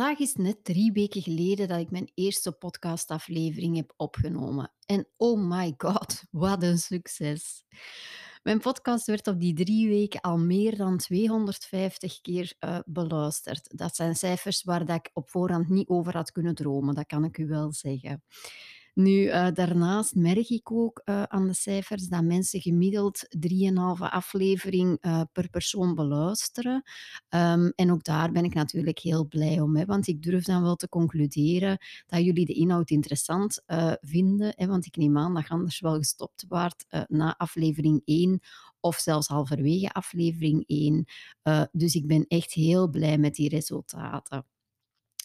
Vandaag is net drie weken geleden dat ik mijn eerste podcastaflevering heb opgenomen. En oh my god, wat een succes! Mijn podcast werd op die drie weken al meer dan 250 keer uh, beluisterd. Dat zijn cijfers waar dat ik op voorhand niet over had kunnen dromen, dat kan ik u wel zeggen. Nu, uh, daarnaast merk ik ook uh, aan de cijfers dat mensen gemiddeld 3,5 aflevering uh, per persoon beluisteren. Um, en ook daar ben ik natuurlijk heel blij om, hè, want ik durf dan wel te concluderen dat jullie de inhoud interessant vinden. Hè, want ik neem aan dat anders wel gestopt waart na aflevering 1 of zelfs halverwege aflevering 1. dus ik ben echt heel blij met die resultaten.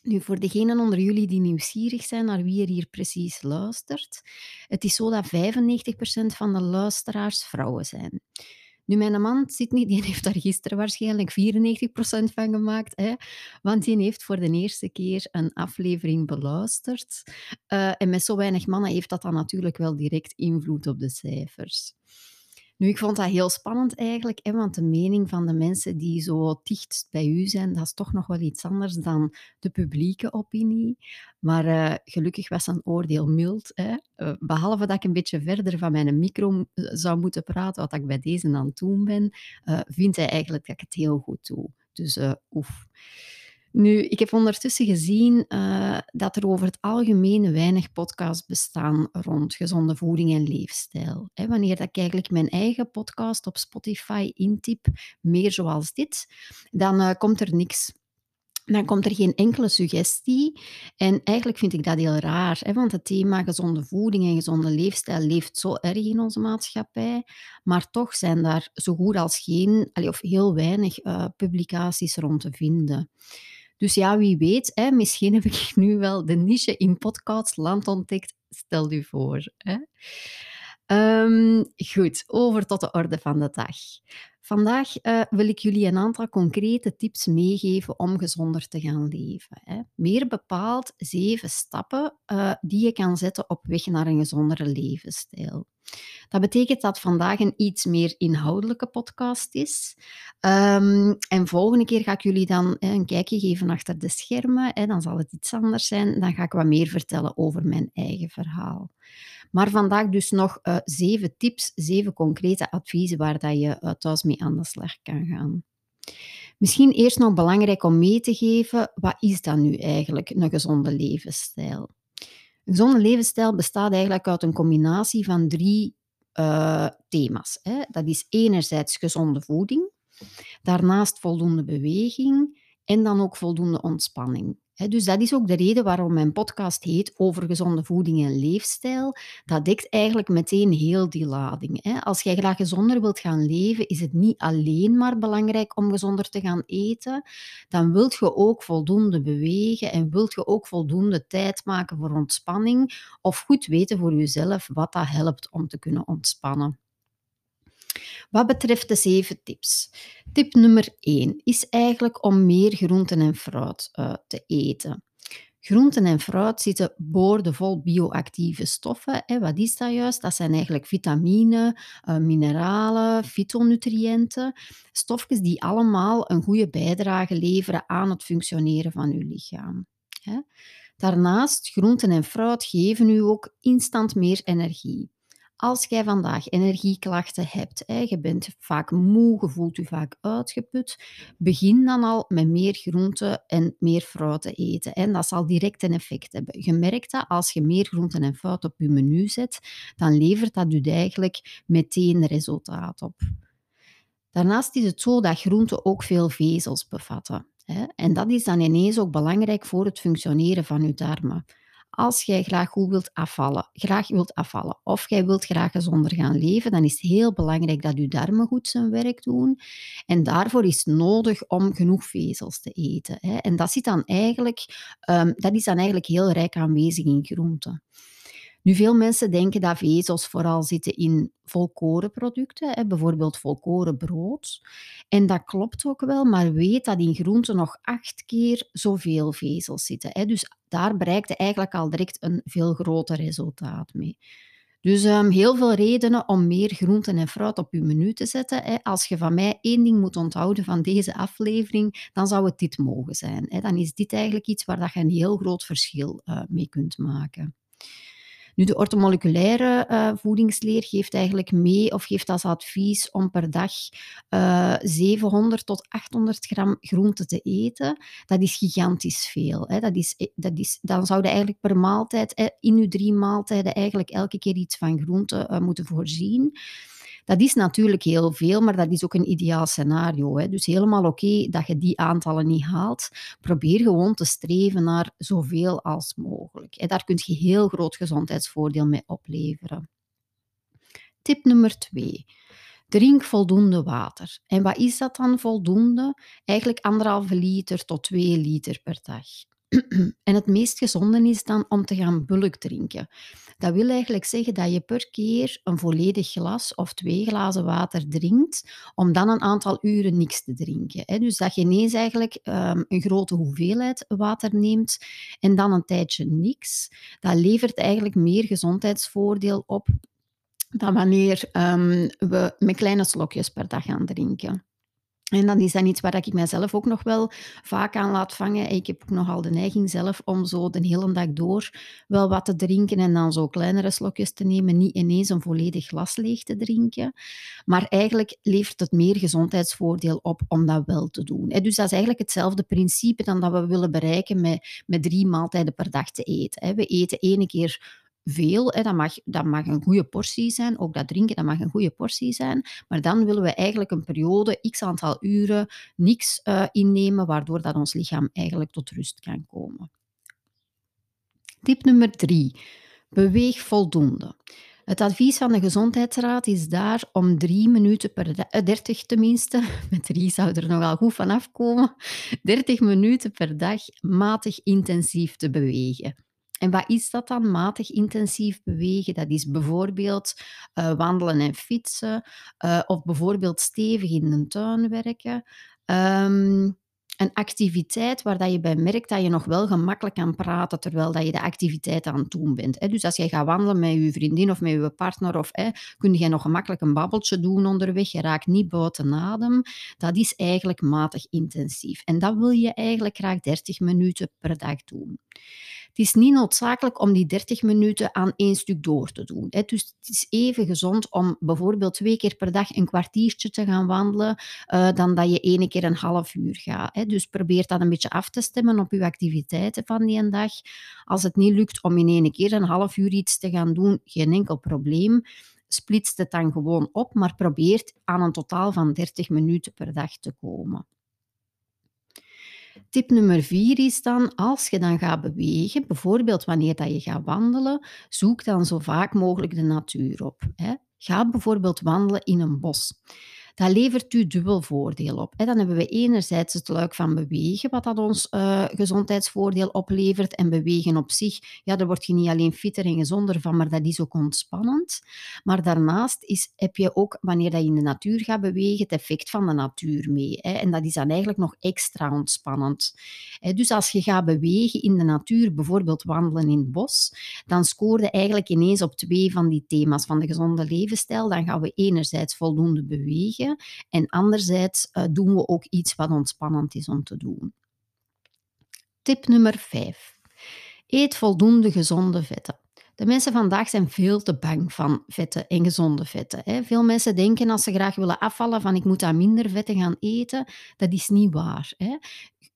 Nu, voor degenen onder jullie die nieuwsgierig zijn naar wie er hier precies luistert, het is zo dat 95% van de luisteraars vrouwen zijn. Nu, mijn man niet, die heeft daar gisteren waarschijnlijk 94% van gemaakt, hè? want die heeft voor de eerste keer een aflevering beluisterd. Uh, en met zo weinig mannen heeft dat dan natuurlijk wel direct invloed op de cijfers. Nu, ik vond dat heel spannend eigenlijk, hè, want de mening van de mensen die zo dicht bij u zijn, dat is toch nog wel iets anders dan de publieke opinie. Maar uh, gelukkig was zijn oordeel mild. Hè. Uh, behalve dat ik een beetje verder van mijn micro zou moeten praten, wat ik bij deze aan het doen ben, vindt hij eigenlijk dat ik het heel goed doe. Dus oef. Nu, ik heb ondertussen gezien uh, dat er over het algemeen weinig podcasts bestaan rond gezonde voeding en leefstijl. He, wanneer dat ik eigenlijk mijn eigen podcast op Spotify intyp, meer zoals dit, dan uh, komt er niks dan komt er geen enkele suggestie. En eigenlijk vind ik dat heel raar, want het thema gezonde voeding en gezonde leefstijl leeft zo erg in onze maatschappij. Maar toch zijn daar zo goed als geen, of heel weinig uh, publicaties rond te vinden. Dus ja, wie weet, hè, misschien heb ik nu wel de niche in podcastland ontdekt. Stel u voor. Hè. Um, goed, over tot de orde van de dag. Vandaag uh, wil ik jullie een aantal concrete tips meegeven om gezonder te gaan leven. Hè. Meer bepaald zeven stappen uh, die je kan zetten op weg naar een gezondere levensstijl. Dat betekent dat vandaag een iets meer inhoudelijke podcast is. Um, en volgende keer ga ik jullie dan hè, een kijkje geven achter de schermen. Hè, dan zal het iets anders zijn. Dan ga ik wat meer vertellen over mijn eigen verhaal. Maar vandaag dus nog uh, zeven tips, zeven concrete adviezen waar dat je uh, thuis mee aan de slag kan gaan. Misschien eerst nog belangrijk om mee te geven, wat is dan nu eigenlijk een gezonde levensstijl? Een gezonde levensstijl bestaat eigenlijk uit een combinatie van drie uh, thema's. Hè. Dat is enerzijds gezonde voeding, daarnaast voldoende beweging en dan ook voldoende ontspanning dus dat is ook de reden waarom mijn podcast heet over gezonde voeding en leefstijl. Dat dekt eigenlijk meteen heel die lading. Als jij graag gezonder wilt gaan leven, is het niet alleen maar belangrijk om gezonder te gaan eten. Dan wilt je ook voldoende bewegen en wilt je ook voldoende tijd maken voor ontspanning of goed weten voor jezelf wat dat helpt om te kunnen ontspannen. Wat betreft de zeven tips. Tip nummer 1 is eigenlijk om meer groenten en fruit uh, te eten. Groenten en fruit zitten boordevol bioactieve stoffen. Hè. Wat is dat juist? Dat zijn eigenlijk vitamine, uh, mineralen, fytonutriënten. Stofjes die allemaal een goede bijdrage leveren aan het functioneren van uw lichaam. Daarnaast, groenten en fruit geven u ook instant meer energie. Als jij vandaag energieklachten hebt, hè, je bent vaak moe, je voelt je vaak uitgeput, begin dan al met meer groenten en meer fruit te eten. En dat zal direct een effect hebben. Je merkt dat als je meer groenten en fruit op je menu zet, dan levert dat u eigenlijk meteen resultaat op. Daarnaast is het zo dat groenten ook veel vezels bevatten. Hè? En dat is dan ineens ook belangrijk voor het functioneren van uw darmen. Als jij graag goed wilt afvallen, graag wilt afvallen of jij wilt graag gezonder gaan leven, dan is het heel belangrijk dat je darmen goed zijn werk doen. En daarvoor is het nodig om genoeg vezels te eten. Hè. En dat, zit dan eigenlijk, um, dat is dan eigenlijk heel rijk aanwezig in groenten. Nu, veel mensen denken dat vezels vooral zitten in volkorenproducten, hè, bijvoorbeeld volkorenbrood. En dat klopt ook wel, maar weet dat in groenten nog acht keer zoveel vezels zitten. Hè. Dus daar bereikt je eigenlijk al direct een veel groter resultaat mee. Dus ehm, heel veel redenen om meer groenten en fruit op je menu te zetten. Hè. Als je van mij één ding moet onthouden van deze aflevering, dan zou het dit mogen zijn. Hè. Dan is dit eigenlijk iets waar dat je een heel groot verschil uh, mee kunt maken. Nu, de ortomoleculaire uh, voedingsleer geeft eigenlijk mee of geeft als advies om per dag uh, eh, 700 tot 800 gram groente te eten. Dat is gigantisch veel. Hè. Dat is, eh, dat is, dan zouden eigenlijk per maaltijd, in uw drie maaltijden, eigenlijk elke keer iets van groente moeten voorzien. Dat is natuurlijk heel veel, maar dat is ook een ideaal scenario. Hè. Dus helemaal oké dat je die aantallen niet haalt. Probeer gewoon te streven naar zoveel als mogelijk. En daar kun je heel groot gezondheidsvoordeel mee opleveren. Tip nummer twee. Drink voldoende water. En wat is dat dan voldoende? Eigenlijk anderhalve liter tot twee liter per dag. En het meest gezonde is dan om te gaan bulk drinken. Dat wil eigenlijk zeggen dat je per keer een volledig glas of twee glazen water drinkt, om dan een aantal uren niks te drinken. Dus dat je ineens eigenlijk ehm, een grote hoeveelheid water neemt en dan een tijdje niks. Dat levert eigenlijk meer gezondheidsvoordeel op dan wanneer ehm, we met kleine slokjes per dag gaan drinken. En dan is dat iets waar ik mijzelf ook nog wel vaak aan laat vangen. Ik heb ook nogal de neiging zelf om zo de hele dag door wel wat te drinken en dan zo kleinere slokjes te nemen, niet ineens een volledig glas leeg te drinken. Maar eigenlijk levert het meer gezondheidsvoordeel op om dat wel te doen. Dus dat is eigenlijk hetzelfde principe dan dat we willen bereiken met, met drie maaltijden per dag te eten. We eten ene keer veel. Dat, mag, dat mag een goede portie zijn. Ook dat drinken, dat mag een goede portie zijn. Maar dan willen we eigenlijk een periode, x aantal uren, niks uh, innemen, waardoor dat ons lichaam eigenlijk tot rust kan komen. Tip nummer drie. Beweeg voldoende. Het advies van de Gezondheidsraad is daar om drie minuten per dag, 30 eh, tenminste, met drie zou er nogal goed van afkomen, 30 minuten per dag matig intensief te bewegen. En wat is dat dan, matig intensief bewegen? Dat is bijvoorbeeld uh, wandelen en fietsen, uh, of bijvoorbeeld stevig in de tuin werken. Um, een activiteit waar dat je bij merkt dat je nog wel gemakkelijk kan praten terwijl dat je de activiteit aan het doen bent. Dus als je gaat wandelen met je vriendin of met je partner, of, kun je nog gemakkelijk een babbeltje doen onderweg, je raakt niet buiten adem. Dat is eigenlijk matig intensief. En dat wil je eigenlijk graag 30 minuten per dag doen. Het is niet noodzakelijk om die 30 minuten aan één stuk door te doen. Dus het is even gezond om bijvoorbeeld twee keer per dag een kwartiertje te gaan wandelen, uh, dan dat je ene keer een half uur gaat. Dus probeer dat een beetje af te stemmen op je activiteiten van die dag. Als het niet lukt om in één keer een half uur iets te gaan doen, geen enkel probleem splitst het dan gewoon op, maar probeert aan een totaal van 30 minuten per dag te komen. Tip nummer vier is dan, als je dan gaat bewegen, bijvoorbeeld wanneer dat je gaat wandelen, zoek dan zo vaak mogelijk de natuur op. Hè. Ga bijvoorbeeld wandelen in een bos dat levert u dubbel voordeel op. Dan hebben we enerzijds het luik van bewegen, wat dat ons uh, gezondheidsvoordeel oplevert. En bewegen op zich, ja, daar word je niet alleen fitter en gezonder van, maar dat is ook ontspannend. Maar daarnaast is, heb je ook, wanneer dat je in de natuur gaat bewegen, het effect van de natuur mee. Hè? En dat is dan eigenlijk nog extra ontspannend. Dus als je gaat bewegen in de natuur, bijvoorbeeld wandelen in het bos, dan scoor je eigenlijk ineens op twee van die thema's van de gezonde levensstijl. Dan gaan we enerzijds voldoende bewegen en anderzijds uh, doen we ook iets wat ontspannend is om te doen. Tip nummer 5. Eet voldoende gezonde vetten. De mensen vandaag zijn veel te bang van vetten en gezonde vetten. Hè. Veel mensen denken als ze graag willen afvallen van ik moet aan minder vetten gaan eten. Dat is niet waar. Hè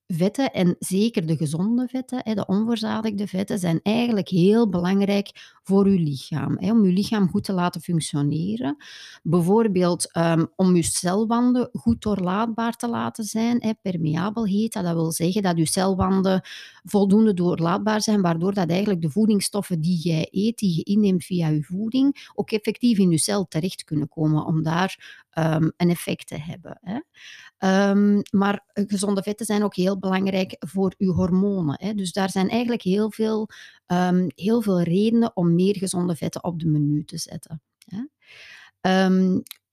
vetten, en zeker de gezonde vetten, de onverzadigde vetten, zijn eigenlijk heel belangrijk voor uw lichaam. Om uw lichaam goed te laten functioneren. Bijvoorbeeld um, om uw celwanden goed doorlaatbaar te laten zijn. Permeabel heet dat. Dat wil zeggen dat uw celwanden voldoende doorlaatbaar zijn, waardoor dat eigenlijk de voedingsstoffen die jij eet, die je inneemt via je voeding, ook effectief in je cel terecht kunnen komen om daar um, een effect te hebben. Hè. Um, maar gezonde vetten zijn ook heel belangrijk voor uw hormonen. Hè. Dus daar zijn eigenlijk heel veel, um, heel veel redenen om meer gezonde vetten op de menu te zetten. Hè.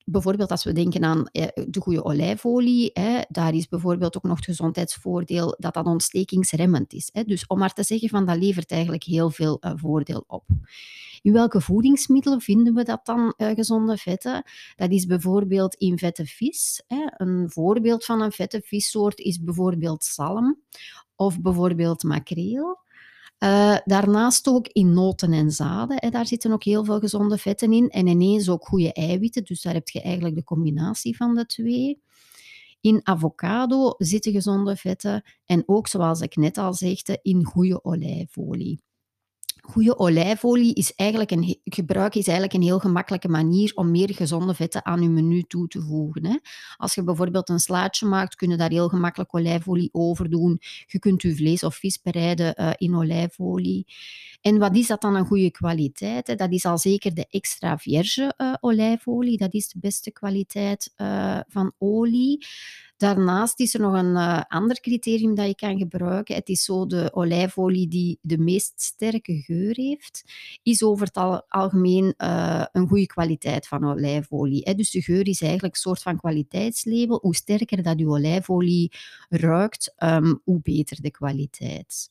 Bijvoorbeeld als we denken aan eh, de goede olijfolie, hè, daar is bijvoorbeeld ook nog het gezondheidsvoordeel dat dat ontstekingsremmend is. Hè. Dus om maar te zeggen van dat levert eigenlijk heel veel uh, voordeel op. In welke voedingsmiddelen vinden we dat dan, uh, gezonde vetten? Dat is bijvoorbeeld in vette vis. Hè. Een voorbeeld van een vette vissoort is bijvoorbeeld zalm of bijvoorbeeld makreel. Uh, daarnaast ook in noten en zaden. Hè, daar zitten ook heel veel gezonde vetten in. En ineens ook goede eiwitten. Dus daar heb je eigenlijk de combinatie van de twee. In avocado zitten gezonde vetten. En ook, zoals ik net al zegde, in goede olijfolie goede olijfolie is eigenlijk een, gebruik is eigenlijk een heel gemakkelijke manier om meer gezonde vetten aan je menu toe te voegen. Hè. Als je bijvoorbeeld een slaatje maakt, kun je daar heel gemakkelijk olijfolie over doen. Je kunt je vlees of vis bereiden uh, in olijfolie. En wat is dat dan een goede kwaliteit? Dat is al zeker de extra vierge uh, olijfolie. Dat is de beste kwaliteit uh, van olie. Daarnaast is er nog een uh, ander criterium dat je kan gebruiken. Het is zo de olijfolie die de meest sterke geur heeft, is over het al, algemeen uh, een goede kwaliteit van olijfolie. Hè. Dus de geur is eigenlijk een soort van kwaliteitslabel. Hoe sterker dat je olijfolie ruikt, um, hoe beter de kwaliteit.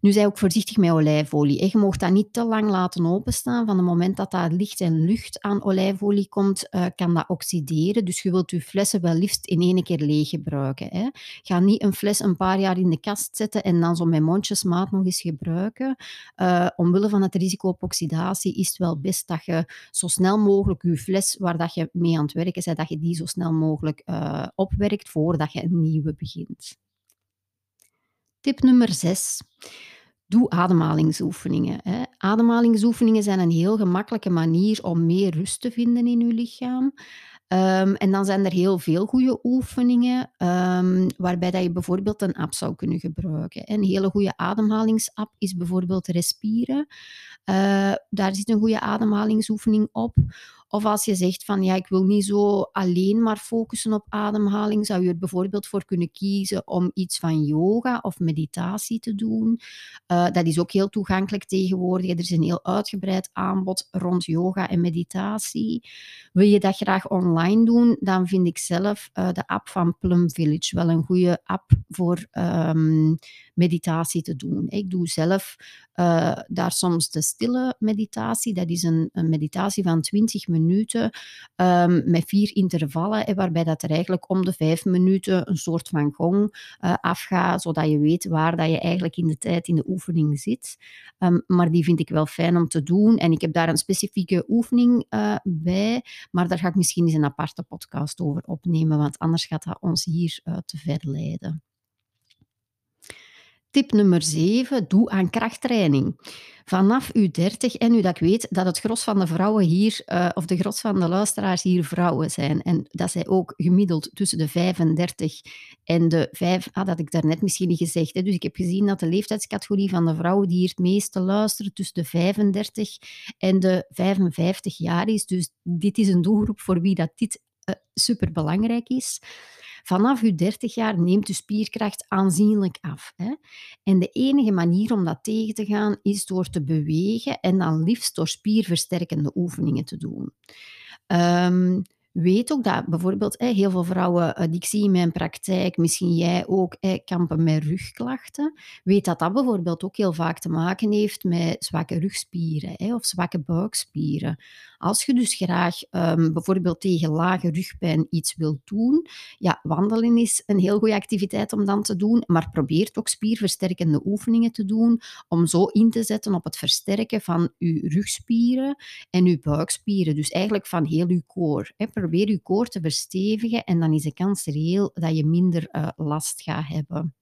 Nu zij ook voorzichtig met olijfolie. Je mag dat niet te lang laten openstaan. Van het moment dat daar licht en lucht aan olijfolie komt, uh, kan dat oxideren. Dus je wilt je flessen wel liefst in één keer leeg gebruiken. Hè. Ga niet een fles een paar jaar in de kast zetten en dan zo met mondjesmaat nog eens gebruiken. Uh, omwille van het risico op oxidatie is het wel best dat je zo snel mogelijk je fles waar dat je mee aan het werken bent, dat je die zo snel mogelijk uh, opwerkt voordat je een nieuwe begint. Tip nummer 6. Doe ademhalingsoefeningen. Hè. Ademhalingsoefeningen zijn een heel gemakkelijke manier om meer rust te vinden in je lichaam. Um, en dan zijn er heel veel goede oefeningen, um, waarbij dat je bijvoorbeeld een app zou kunnen gebruiken. Een hele goede ademhalingsapp is bijvoorbeeld Respieren. Uh, daar zit een goede ademhalingsoefening op. Of als je zegt van ja, ik wil niet zo alleen maar focussen op ademhaling, zou je er bijvoorbeeld voor kunnen kiezen om iets van yoga of meditatie te doen. Uh, dat is ook heel toegankelijk tegenwoordig. Er is een heel uitgebreid aanbod rond yoga en meditatie. Wil je dat graag online doen, dan vind ik zelf uh, de app van Plum Village wel een goede app voor um, meditatie te doen. Ik doe zelf uh, daar soms de stille meditatie. Dat is een, een meditatie van 20 minuten um, met vier intervallen, waarbij dat er eigenlijk om de vijf minuten een soort van gong uh, afgaat, zodat je weet waar dat je eigenlijk in de tijd in de oefening zit. Um, maar die vind ik wel fijn om te doen. En ik heb daar een specifieke oefening uh, bij, maar daar ga ik misschien eens een aparte podcast over opnemen, want anders gaat dat ons hier te ver leiden. Tip nummer 7, doe aan krachttraining. Vanaf uw 30, en nu dat ik weet dat het gros van de vrouwen hier, uh, of de gros van de luisteraars hier vrouwen zijn, en dat zij ook gemiddeld tussen de 35 en de 5, ah, dat had ik daarnet misschien niet gezegd, dus ik heb gezien dat de leeftijdscategorie van de vrouwen die hier het meeste luisteren tussen de 35 en de 55 jaar is. Dus dit is een doelgroep voor wie dat dit uh, superbelangrijk is. Vanaf je 30 jaar neemt je spierkracht aanzienlijk af. Hè? En de enige manier om dat tegen te gaan is door te bewegen en dan liefst door spierversterkende oefeningen te doen. Um, weet ook dat bijvoorbeeld heel veel vrouwen eh, die ik zie in mijn praktijk, misschien jij ook, kampen met rugklachten. Weet dat dat bijvoorbeeld ook heel vaak te maken heeft met zwakke rugspieren of zwakke buikspieren. Als je dus graag um, bijvoorbeeld tegen lage rugpijn iets wilt doen, ja, wandelen is een heel goede activiteit om dan te doen, maar probeer ook spierversterkende oefeningen te doen om zo in te zetten op het versterken van je rugspieren en je buikspieren. Dus eigenlijk van heel je koor. Probeer je koor te verstevigen en dan is de kans reëel dat je minder uh, last gaat hebben.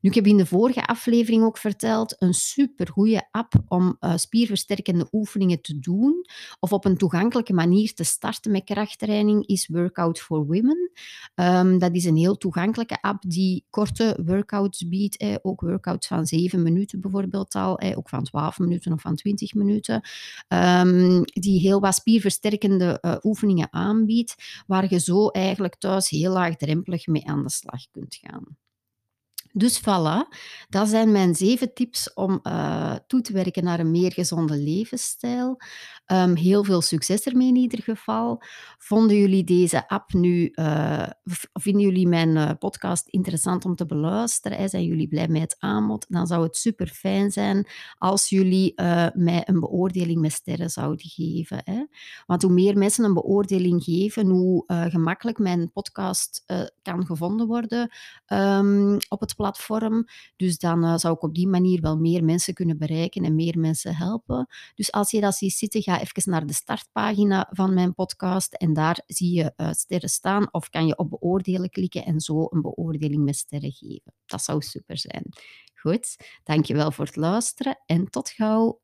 Nu, ik heb in de vorige aflevering ook verteld, een supergoeie app om uh, spierversterkende oefeningen te doen of op een toegankelijke manier te starten met krachttraining is Workout for Women. Um, dat is een heel toegankelijke app die korte workouts biedt, eh, ook workouts van 7 minuten bijvoorbeeld al, eh, ook van 12 minuten of van 20 minuten, um, die heel wat spierversterkende uh, oefeningen aanbiedt, waar je zo eigenlijk thuis heel laagdrempelig mee aan de slag kunt gaan. Dus voilà, dat zijn mijn 7 tips om uh, toe te werken naar een meer gezonde levensstijl. Um, heel veel succes ermee in ieder geval. Vonden jullie deze app nu, uh, vinden jullie mijn uh, podcast interessant om te beluisteren? Zijn jullie blij met het aanbod? Dan zou het super fijn zijn als jullie mij een beoordeling met sterren zouden geven. Hè? Want hoe meer mensen een beoordeling geven, hoe gemakkelijk mijn podcast kan gevonden worden um, op het platform. Dus dan uh, zou ik op die manier wel meer mensen kunnen bereiken en meer mensen helpen. Dus als je dat ziet zitten, ga even naar de startpagina van mijn podcast en daar zie je uh, sterren staan of kan je op beoordelen klikken en zo een beoordeling met sterren geven. Dat zou super zijn. Goed, dankjewel voor het luisteren en tot gauw.